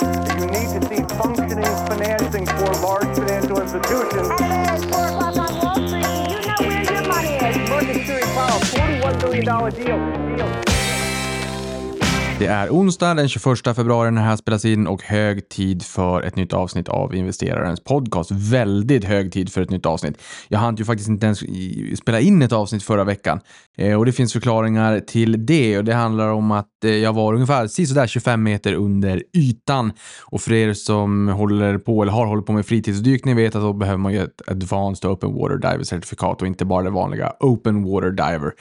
You need to see functioning financing for large financial institutions. And 4 o'clock on Wall Street. You know where your money is. Series Powell, $41 billion deal. deal. Det är onsdag den 21 februari när det här spelas in och hög tid för ett nytt avsnitt av investerarens podcast. Väldigt hög tid för ett nytt avsnitt. Jag hann ju faktiskt inte ens spela in ett avsnitt förra veckan eh, och det finns förklaringar till det och det handlar om att eh, jag var ungefär sådär 25 meter under ytan och för er som håller på eller har hållit på med fritidsdykning vet att då behöver man ju ett Advanced Open Water Diver certifikat och inte bara det vanliga Open Water Diver.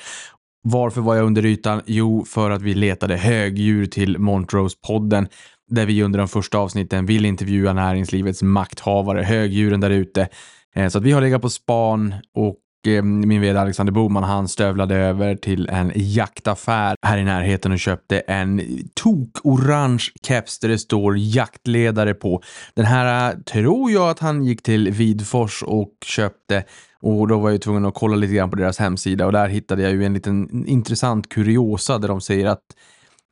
Varför var jag under ytan? Jo, för att vi letade högdjur till Montrose-podden där vi under de första avsnitten vill intervjua näringslivets makthavare, högdjuren där ute. Eh, så att vi har legat på span och Eh, min vd Alexander Boman han stövlade över till en jaktaffär här i närheten och köpte en tok-orange keps där det står jaktledare på. Den här eh, tror jag att han gick till Vidfors och köpte och då var jag tvungen att kolla lite grann på deras hemsida och där hittade jag ju en liten intressant kuriosa där de säger att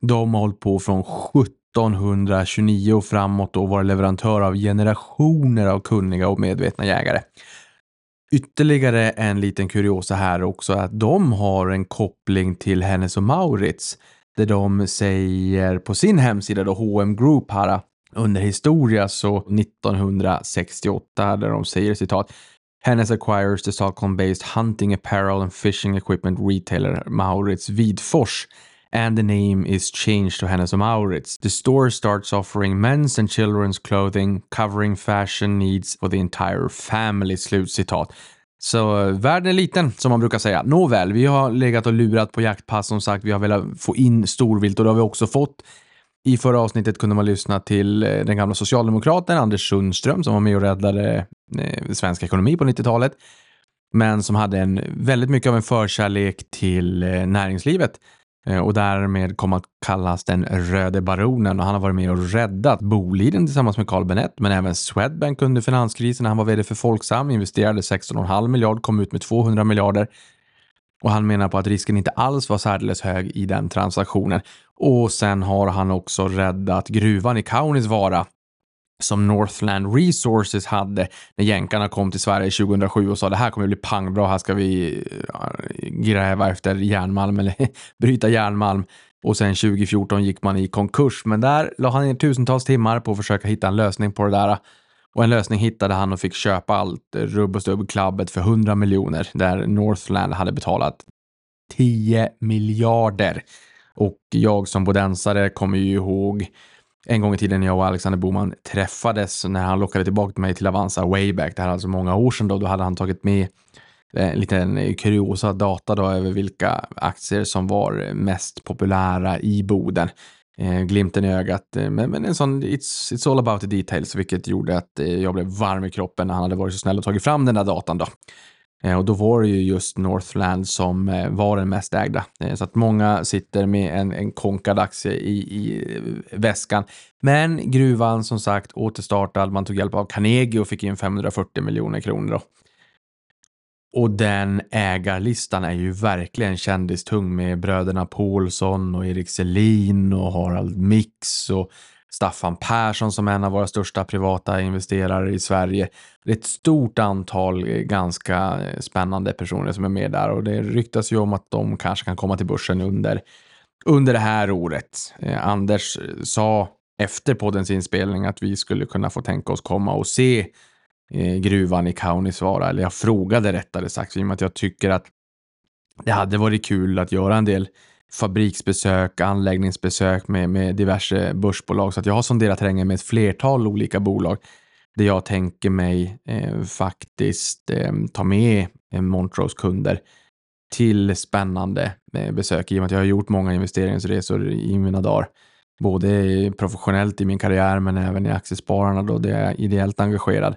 de har hållit på från 1729 och framåt och varit leverantör av generationer av kunniga och medvetna jägare. Ytterligare en liten kuriosa här också är att de har en koppling till Hennes och Maurits där de säger på sin hemsida då H&M Group här under historia så 1968 där de säger citat Hennes acquires the Stockholm-based hunting apparel and fishing equipment retailer Maurits Vidfors and the name is changed to Hennes Mauritz. The store starts offering men's and children's clothing covering fashion needs for the entire family. Slutcitat. Så eh, världen är liten som man brukar säga. Nåväl, vi har legat och lurat på jaktpass som sagt. Vi har velat få in storvilt och det har vi också fått. I förra avsnittet kunde man lyssna till eh, den gamla socialdemokraten Anders Sundström som var med och räddade eh, svensk ekonomi på 90-talet. Men som hade en, väldigt mycket av en förkärlek till näringslivet Eh, och därmed kom att kallas den röde baronen. Och han har varit med och räddat Boliden tillsammans med Carl Bennet men även Swedbank under finanskrisen. När han var vd för Folksam, investerade 16,5 miljard, kom ut med 200 miljarder. Och han menar på att risken inte alls var särdeles hög i den transaktionen. Och sen har han också räddat gruvan i Kaunisvaara som Northland Resources hade när jänkarna kom till Sverige 2007 och sa det här kommer bli pangbra, här ska vi eh, gräva efter järnmalm eller bryta järnmalm. Och sen 2014 gick man i konkurs, men där la han ner tusentals timmar på att försöka hitta en lösning på det där. Och en lösning hittade han och fick köpa allt rubb och stubb klabbet för 100 miljoner där Northland hade betalat 10 miljarder. Och jag som bodensare kommer ju ihåg en gång i tiden när jag och Alexander Boman träffades när han lockade tillbaka mig till Avanza Wayback. Det här är alltså många år sedan då. Då hade han tagit med eh, en liten kuriosa data då över vilka aktier som var mest populära i Boden eh, glimten i ögat. Eh, men, men en sån, it's, it's all about the details, vilket gjorde att eh, jag blev varm i kroppen när han hade varit så snäll och tagit fram den där datan då. Eh, och då var det ju just Northland som eh, var den mest ägda. Eh, så att många sitter med en, en konkad aktie i, i väskan. Men gruvan som sagt återstartad, man tog hjälp av Carnegie och fick in 540 miljoner kronor då. Och den ägarlistan är ju verkligen kändistung med bröderna Paulsson och Erik Selin och Harald Mix och Staffan Persson som är en av våra största privata investerare i Sverige. Det är ett stort antal eh, ganska eh, spännande personer som är med där och det ryktas ju om att de kanske kan komma till börsen under, under det här året. Eh, Anders eh, sa efter poddens inspelning att vi skulle kunna få tänka oss komma och se eh, gruvan i Kaunisvaara, eller jag frågade rättare sagt, i och med att jag tycker att det hade varit kul att göra en del fabriksbesök, anläggningsbesök med, med diverse börsbolag. Så att jag har sonderat terrängen med ett flertal olika bolag där jag tänker mig eh, faktiskt eh, ta med eh, Montrose kunder till spännande eh, besök i och med att jag har gjort många investeringsresor i mina dagar. Både professionellt i min karriär men även i aktiespararna då där jag är ideellt engagerad.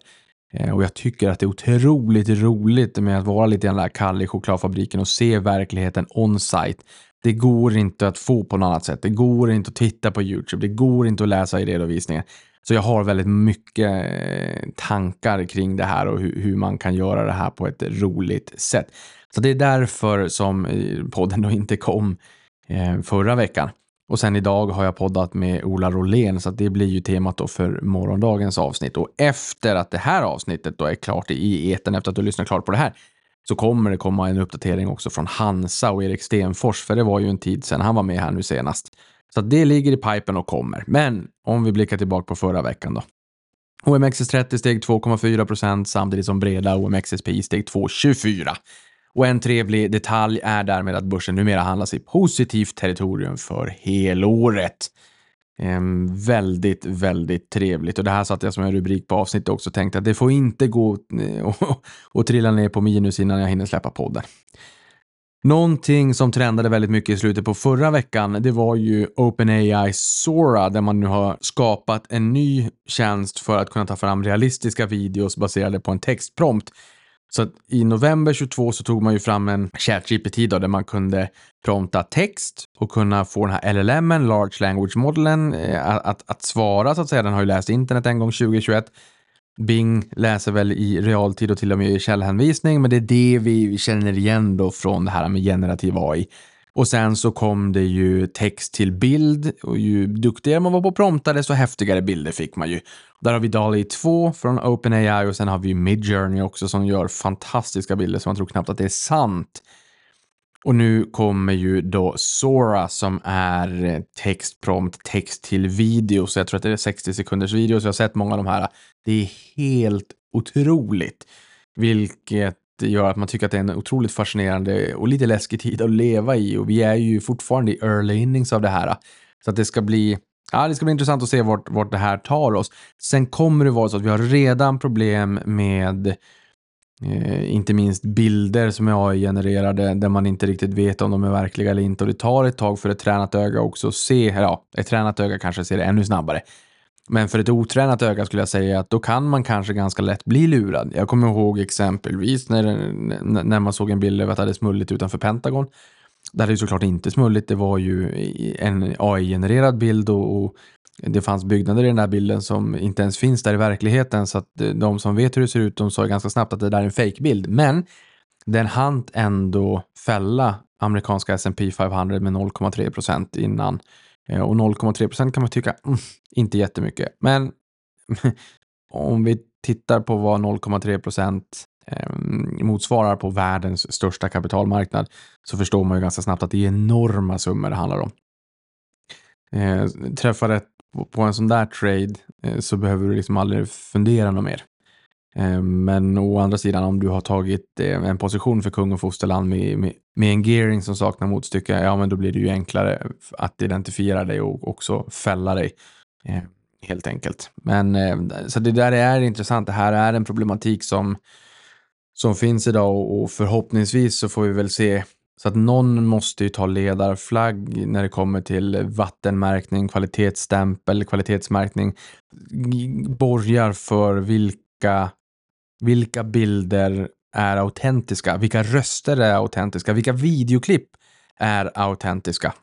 Eh, och jag tycker att det är otroligt roligt med att vara lite grann kall i chokladfabriken och se verkligheten on-site. Det går inte att få på något annat sätt. Det går inte att titta på YouTube. Det går inte att läsa i redovisningen. Så jag har väldigt mycket eh, tankar kring det här och hur, man kan göra det här på ett roligt sätt. Så det är därför som eh, podden då inte kom förra veckan. Och sen idag har jag poddat med Ola Rolén så att det blir ju temat då för morgondagens avsnitt. Och efter att det här avsnittet då är klart i eten efter att du lyssnat klart på det här så kommer det komma en uppdatering också från Hansa och Erik Stenfors för det var ju en tid sedan han var med här nu senast. Så att det ligger i pipen och kommer. Men om vi blickar tillbaka på förra veckan då. OMXS30 steg 2,4 procent samtidigt som breda OMXSPI steg 2,24. Och en trevlig detalj är därmed att börsen numera handlas i positivt territorium för helåret. Ehm, väldigt, väldigt trevligt. Och det här satte jag som en rubrik på avsnittet också. Tänkte att det får inte gå eh, och, och trilla ner på minus innan jag hinner släppa podden. Någonting som trendade väldigt mycket i slutet på förra veckan, det var ju OpenAI Sora, där man nu har skapat en ny tjänst för att kunna ta fram realistiska videos baserade på en textprompt. Så att i november 22 så tog man ju fram en ChatGPT då, där man kunde prompta text och kunna få den här LLMen, Large Language Modelen, eh, att, att svara så att säga. Den har ju läst internet en gång 2021. Bing läser väl i realtid och till och med i källhänvisning, men det är det vi känner igen då från det här med generativ AI. Och sen så kom det ju text till bild och ju duktigare man var på att prompta desto häftigare bilder fick man ju. Där har vi DALI 2 från OpenAI och sen har vi Midjourney också som gör fantastiska bilder så man tror knappt att det är sant. Och nu kommer ju då Sora som är textprompt, text till video. Så jag tror att det är 60 sekunders video. Så jag har sett många av de här. Det är helt otroligt. Vilket gör att man tycker att det är en otroligt fascinerande och lite läskig tid att leva i. Och vi är ju fortfarande i early innings av det här. Så att det ska bli Ja, det ska bli intressant att se vart, vart det här tar oss. Sen kommer det vara så att vi har redan problem med Eh, inte minst bilder som är AI-genererade där man inte riktigt vet om de är verkliga eller inte. Och det tar ett tag för ett tränat öga också att se, ja, ett tränat öga kanske ser det ännu snabbare. Men för ett otränat öga skulle jag säga att då kan man kanske ganska lätt bli lurad. Jag kommer ihåg exempelvis när, när man såg en bild över att det hade smullit utanför Pentagon. Det hade ju såklart inte smullit, det var ju en AI-genererad bild och, och det fanns byggnader i den där bilden som inte ens finns där i verkligheten så att eh, de som vet hur det ser ut de sa ganska snabbt att det där är en fake-bild. Men den hann ändå fälla amerikanska S&P 500 med 0,3 procent innan. Eh, och 0,3 procent kan man tycka, mm, inte jättemycket. Men om vi tittar på vad 0,3 procent ehm, motsvarar på världens största kapitalmarknad så förstår man ju ganska snabbt att det är enorma summor det handlar om. Eh, träffar rätt på en sån där trade eh, så behöver du liksom aldrig fundera något mer. Eh, men å andra sidan om du har tagit eh, en position för kung och fosterland med, med, med en gearing som saknar motstycke, ja men då blir det ju enklare att identifiera dig och också fälla dig. Eh, helt enkelt. Men så det där är intressant. Det här är en problematik som, som finns idag och förhoppningsvis så får vi väl se så att någon måste ju ta ledarflagg när det kommer till vattenmärkning, kvalitetsstämpel, kvalitetsmärkning. Borgar för vilka, vilka bilder är autentiska, vilka röster är autentiska, vilka videoklipp är autentiska.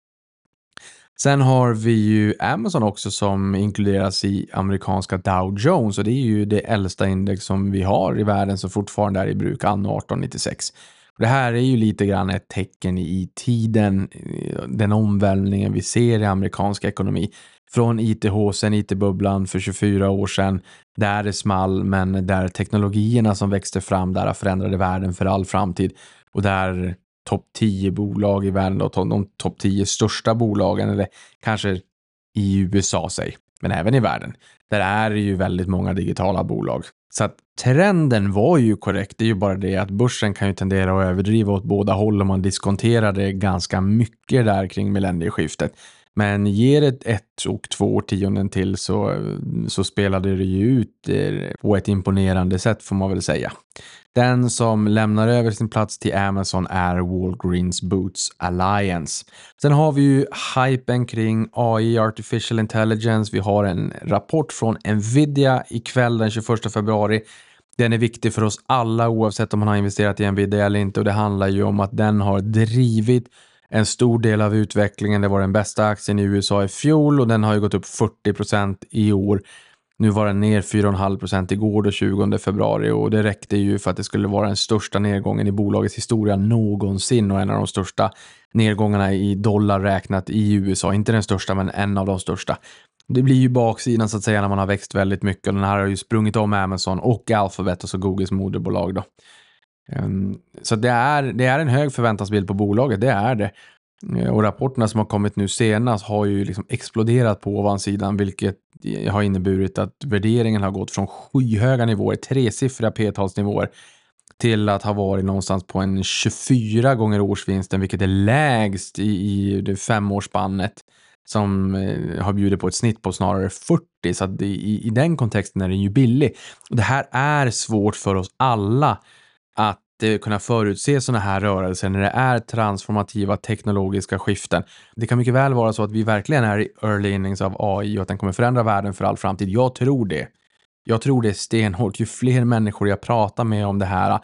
Sen har vi ju Amazon också som inkluderas i amerikanska Dow Jones och det är ju det äldsta index som vi har i världen som fortfarande är i bruk, anno 1896. Det här är ju lite grann ett tecken i tiden, den omvälvningen vi ser i amerikansk ekonomi. Från IT-håsen, IT-bubblan för 24 år sedan, där det small, men där teknologierna som växte fram där förändrade världen för all framtid. Och där topp 10 bolag i världen, då, de topp 10 största bolagen, eller kanske i USA sig men även i världen. Där är det ju väldigt många digitala bolag. Så att trenden var ju korrekt. Det är ju bara det att börsen kan ju tendera att överdriva åt båda håll och man diskonterade ganska mycket där kring millennieskiftet. Men ger det ett och två årtionden till så, så spelade det ju ut eh, på ett imponerande sätt får man väl säga. Den som lämnar över sin plats till Amazon är Walgreens Boots Alliance. Sen har vi ju hypen kring AI, artificial intelligence. Vi har en rapport från Nvidia ikväll den 21 februari. Den är viktig för oss alla oavsett om man har investerat i Nvidia eller inte och det handlar ju om att den har drivit en stor del av utvecklingen. Det var den bästa aktien i USA i fjol och den har ju gått upp 40% i år. Nu var den ner 4,5 procent igår, den 20 februari och det räckte ju för att det skulle vara den största nedgången i bolagets historia någonsin och en av de största nedgångarna i dollar räknat i USA. Inte den största, men en av de största. Det blir ju baksidan så att säga när man har växt väldigt mycket och den här har ju sprungit om Amazon och Alphabet, alltså Googles moderbolag då. Ehm, så det är, det är en hög förväntansbild på bolaget, det är det. Eh, och rapporterna som har kommit nu senast har ju liksom exploderat på ovansidan, vilket har inneburit att värderingen har gått från skyhöga nivåer, tresiffriga p-talsnivåer, till att ha varit någonstans på en 24 gånger årsvinsten, vilket är lägst i, i det femårsspannet som eh, har bjudit på ett snitt på snarare 40, så att i, i den kontexten är den ju billig. Och det här är svårt för oss alla att eh, kunna förutse sådana här rörelser när det är transformativa teknologiska skiften. Det kan mycket väl vara så att vi verkligen är i early innings av AI och att den kommer förändra världen för all framtid. Jag tror det. Jag tror det är stenhårt. Ju fler människor jag pratar med om det här,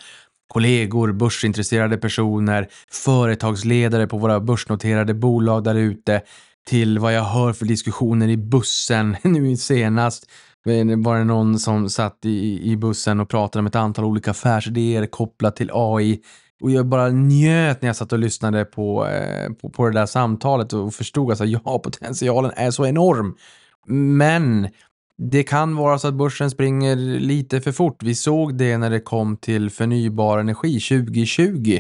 kollegor, börsintresserade personer, företagsledare på våra börsnoterade bolag där ute, till vad jag hör för diskussioner i bussen nu senast. Var det någon som satt i, i bussen och pratade om ett antal olika affärsidéer kopplat till AI. Och jag bara njöt när jag satt och lyssnade på, eh, på, på det där samtalet och förstod att alltså, ja, potentialen är så enorm. Men det kan vara så att börsen springer lite för fort. Vi såg det när det kom till förnybar energi 2020.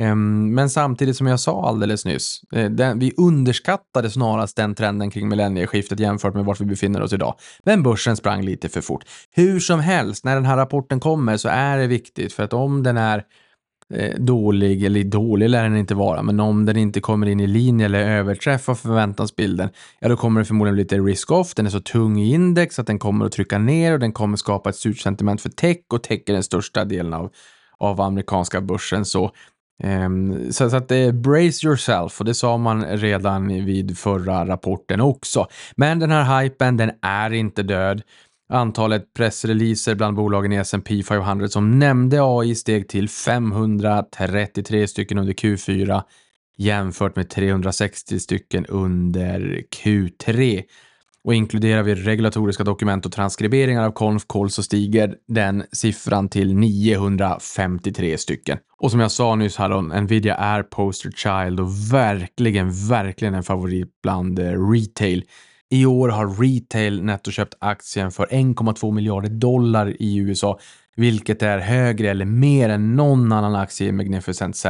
Ehm, men samtidigt som jag sa alldeles nyss, eh, den, vi underskattade snarast den trenden kring millennieskiftet jämfört med vart vi befinner oss idag. Men börsen sprang lite för fort. Hur som helst, när den här rapporten kommer så är det viktigt för att om den är eh, dålig, eller dålig lär den inte vara, men om den inte kommer in i linje eller överträffar förväntansbilden, ja då kommer det förmodligen bli lite risk-off. Den är så tung i index att den kommer att trycka ner och den kommer skapa ett surt sentiment för tech och tech är den största delen av av amerikanska börsen. Så Um, så, så, att eh, brace yourself och det sa man redan vid förra rapporten också. Men den här hypen, den är inte död. Antalet pressreleaser bland bolagen i S&P 500 som nämnde AI steg till 533 stycken under Q4 jämfört med 360 stycken under Q3. Och inkluderar vi regulatoriska dokument och transkriberingar av konf så stiger den siffran till 953 stycken. Och som jag sa nyss här, Nvidia är poster child och verkligen, verkligen en favorit bland eh, retail. I år har retail nettoköpt aktien för 1,2 miljarder dollar i USA, vilket är högre eller mer än någon annan aktie i Magnificent 7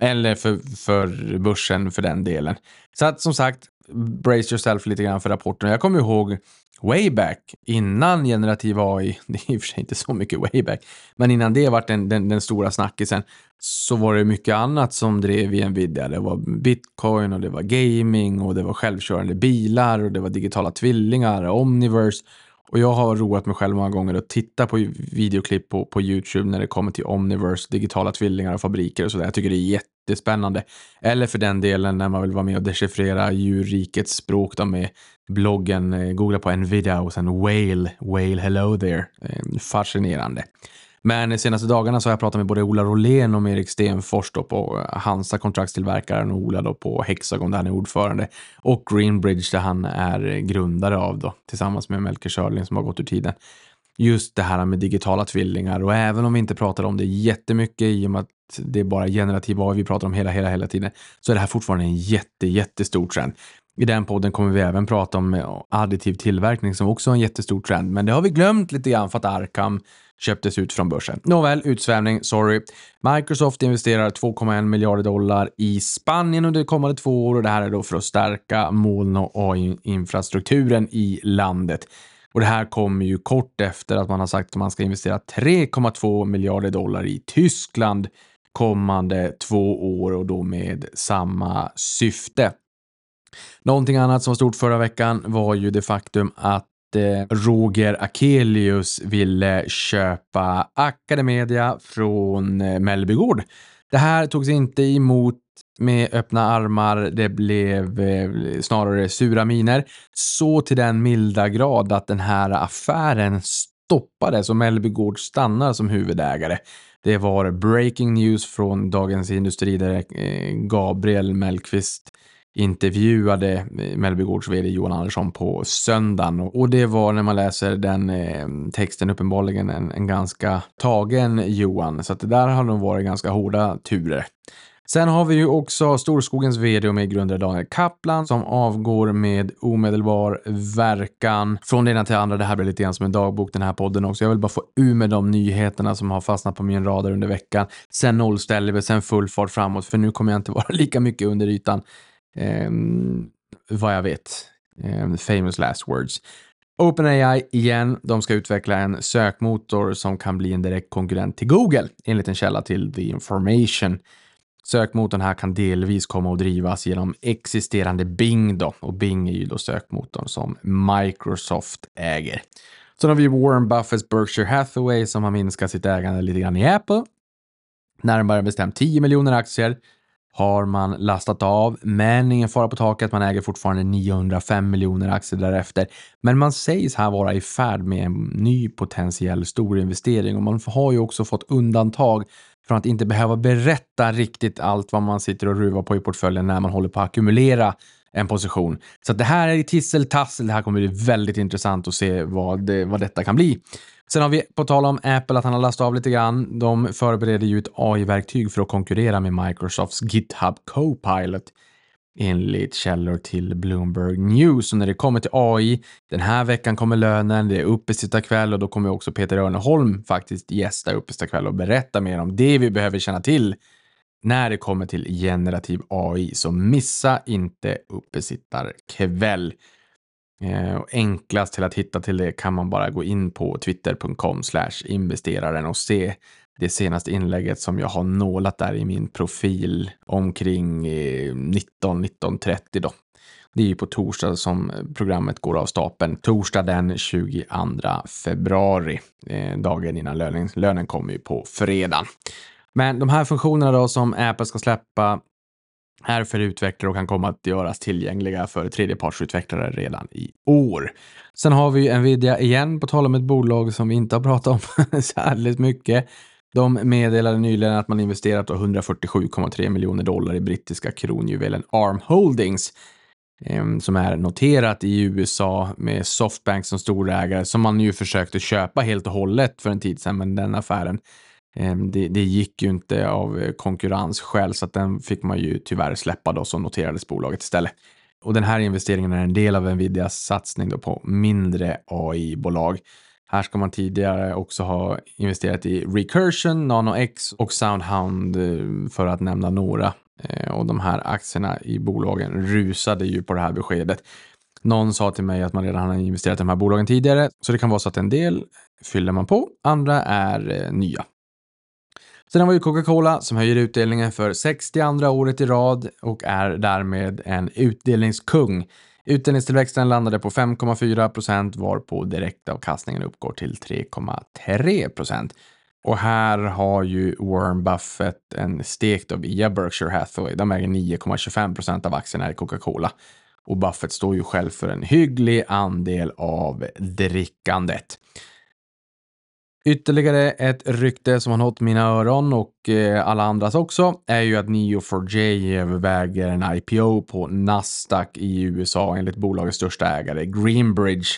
eller för, för börsen för den delen. Så att som sagt, brace yourself lite grann för rapporten. Jag kommer ihåg way back innan generativ AI, det är i och för sig inte så mycket way back, men innan det var den, den, den stora snackisen så var det mycket annat som drev i Nvidia. Det var bitcoin och det var gaming och det var självkörande bilar och det var digitala tvillingar, Omniverse och jag har roat mig själv många gånger att titta på videoklipp på, på YouTube när det kommer till Omniverse, digitala tvillingar och fabriker och sådär. Jag tycker det är jättespännande. Eller för den delen när man vill vara med och dechiffrera djurrikets språk då med bloggen, eh, googla på Nvidia och sen Whale, Whale hello there. Eh, fascinerande. Men de senaste dagarna så har jag pratat med både Ola Rolén och Erik Stenfors då på eh, Hansa kontraktstillverkaren och Ola då på Hexagon där han är ordförande och Greenbridge där han är grundare av då tillsammans med Melker Schörling som har gått ur tiden. Just det här med digitala tvillingar och även om vi inte pratar om det jättemycket i och med att det är bara generativ AI vi pratar om hela, hela, hela tiden så är det här fortfarande en jätte, jättestor trend. I den podden kommer vi även prata om eh, additiv tillverkning som också är en jättestor trend, men det har vi glömt lite grann för att Arkham köptes ut från börsen. Nåväl, utsvävning, sorry. Microsoft investerar 2,1 miljarder dollar i Spanien under kommande två år och det här är då för att stärka moln och AI-infrastrukturen i landet. Och det här kommer ju kort efter att man har sagt att man ska investera 3,2 miljarder dollar i Tyskland kommande två år och då med samma syfte. Någonting annat som var stort förra veckan var ju det faktum att eh, Roger Akelius ville köpa Academedia från eh, Mellbygård. Det här togs inte emot med öppna armar. Det blev eh, snarare sura miner. Så till den milda grad att den här affären stoppades och Mellbygård stannar som huvudägare. Det var breaking news från Dagens Industri där Gabriel Mellqvist intervjuade Mellbygårds vd Johan Andersson på söndagen och det var när man läser den eh, texten uppenbarligen en, en ganska tagen Johan så att det där har nog varit ganska hårda turer. Sen har vi ju också Storskogens vd och medgrundare Daniel Kaplan som avgår med omedelbar verkan. Från det ena till det andra, det här blir lite grann som en dagbok den här podden också. Jag vill bara få ur med de nyheterna som har fastnat på min radar under veckan. Sen nollställer vi, sen full fart framåt, för nu kommer jag inte vara lika mycket under ytan. Eh, vad jag vet. Eh, famous last words. OpenAI igen, de ska utveckla en sökmotor som kan bli en direkt konkurrent till Google, enligt en källa till The Information. Sökmotorn här kan delvis komma att drivas genom existerande Bing då, och Bing är ju då sökmotorn som Microsoft äger. Sen har vi Warren Buffetts Berkshire Hathaway som har minskat sitt ägande lite grann i Apple. Närmare bestämt 10 miljoner aktier har man lastat av, men ingen fara på taket. Man äger fortfarande 905 miljoner aktier därefter. Men man sägs här vara i färd med en ny potentiell stor investering och man har ju också fått undantag från att inte behöva berätta riktigt allt vad man sitter och ruvar på i portföljen när man håller på att ackumulera en position. Så det här är tisseltassel. Det här kommer bli väldigt intressant att se vad, det, vad detta kan bli. Sen har vi på tal om Apple att han har lastat av lite grann. De förbereder ju ett AI-verktyg för att konkurrera med Microsofts GitHub Copilot enligt källor till Bloomberg News. Och när det kommer till AI, den här veckan kommer lönen, det är uppesittarkväll och då kommer också Peter Örneholm faktiskt gästa uppesittarkväll och berätta mer om det vi behöver känna till när det kommer till generativ AI. Så missa inte uppesittarkväll. Eh, och enklast till att hitta till det kan man bara gå in på twitter.com investeraren och se det senaste inlägget som jag har nålat där i min profil omkring eh, 19-19.30 då. Det är ju på torsdag som programmet går av stapeln. Torsdag den 22 februari. Eh, dagen innan lönen, lönen kommer ju på fredag. Men de här funktionerna då som Apple ska släppa är för utvecklare och kan komma att göras tillgängliga för tredjepartsutvecklare redan i år. Sen har vi ju Nvidia igen, på tal om ett bolag som vi inte har pratat om särskilt mycket. De meddelade nyligen att man investerat 147,3 miljoner dollar i brittiska kronjuvelen ARM Holdings ehm, som är noterat i USA med Softbank som storägare som man ju försökte köpa helt och hållet för en tid sedan, men den affären Ehm, det, det, gick ju inte av eh, konkurrensskäl så att den fick man ju tyvärr släppa då så noterades bolaget istället. Och den här investeringen är en del av Nvidias satsning då på mindre AI-bolag. Här ska man tidigare också ha investerat i Recursion, NanoX och Soundhound eh, för att nämna några. Ehm, och de här aktierna i bolagen rusade ju på det här beskedet. Någon sa till mig att man redan har investerat i de här bolagen tidigare, så det kan vara så att en del fyller man på, andra är eh, nya. Sen har vi Coca-Cola som höjer utdelningen för 62 året i rad och är därmed en utdelningskung. Utdelningstillväxten landade på 5,4 procent varpå direktavkastningen uppgår till 3,3 procent. Och här har ju Warren Buffett en stek då via Berkshire Hathaway. De äger 9,25 procent av aktierna i Coca-Cola. Och Buffett står ju själv för en hygglig andel av drickandet. Ytterligare ett rykte som har nått mina öron och eh, alla andras också är ju att Neo4j överväger en IPO på Nasdaq i USA enligt bolagets största ägare Greenbridge.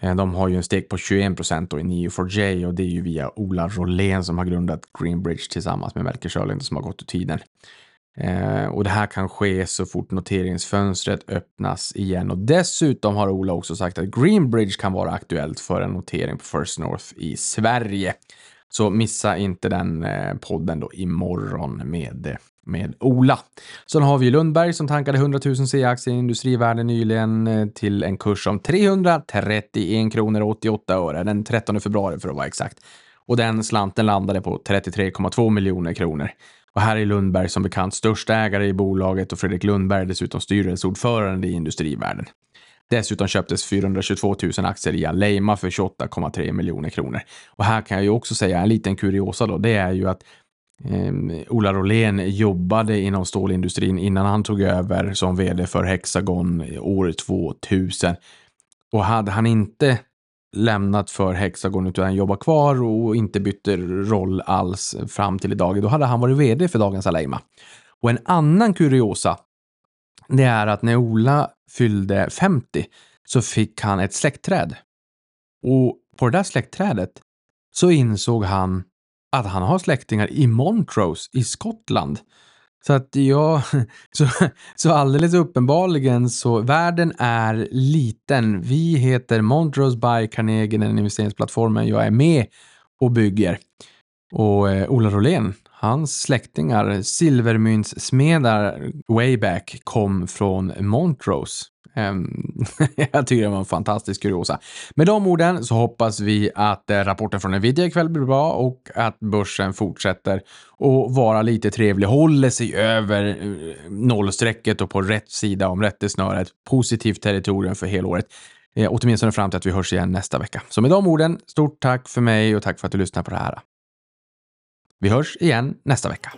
Eh, de har ju en steg på 21 procent i Neo4j och det är ju via Ola Rolén som har grundat Greenbridge tillsammans med Melker Schörling som har gått ur tiden. Eh, och det här kan ske så fort noteringsfönstret öppnas igen. Och dessutom har Ola också sagt att Greenbridge kan vara aktuellt för en notering på First North i Sverige. Så missa inte den eh, podden då imorgon med, med Ola. Sen har vi Lundberg som tankade 100 000 C-aktier i Industrivärden nyligen eh, till en kurs om 331 kronor och 88 öre den 13 februari för att vara exakt. Och den slanten landade på 33,2 miljoner kronor. Och här är Lundberg som bekant största ägare i bolaget och Fredrik Lundberg är dessutom styrelseordförande i Industrivärden. Dessutom köptes 422 000 aktier i Aleima för 28,3 miljoner kronor. Och här kan jag ju också säga en liten kuriosa då, det är ju att eh, Ola Rolén jobbade inom stålindustrin innan han tog över som vd för Hexagon år 2000. Och hade han inte lämnat för Hexagon utan jobbar kvar och inte bytte roll alls fram till idag. Då hade han varit vd för dagens Aleima. Och en annan kuriosa, det är att när Ola fyllde 50 så fick han ett släktträd. Och på det där släktträdet så insåg han att han har släktingar i Montrose i Skottland. Så att ja, så, så alldeles uppenbarligen så världen är liten. Vi heter Montrose by Carnegie, den investeringsplattformen jag är med och bygger. Och eh, Ola Rolén, hans släktingar, silvermyntssmedar way back, kom från Montrose. Ehm, jag tycker det var en fantastisk kuriosa. Med de orden så hoppas vi att eh, rapporten från Nvidia ikväll blir bra och att börsen fortsätter att vara lite trevlig, håller sig över eh, nollstrecket och på rätt sida om rättesnöret. Positivt territorium för helåret. Eh, åtminstone fram till att vi hörs igen nästa vecka. Så med de orden, stort tack för mig och tack för att du lyssnar på det här. Vi hörs igen nästa vecka.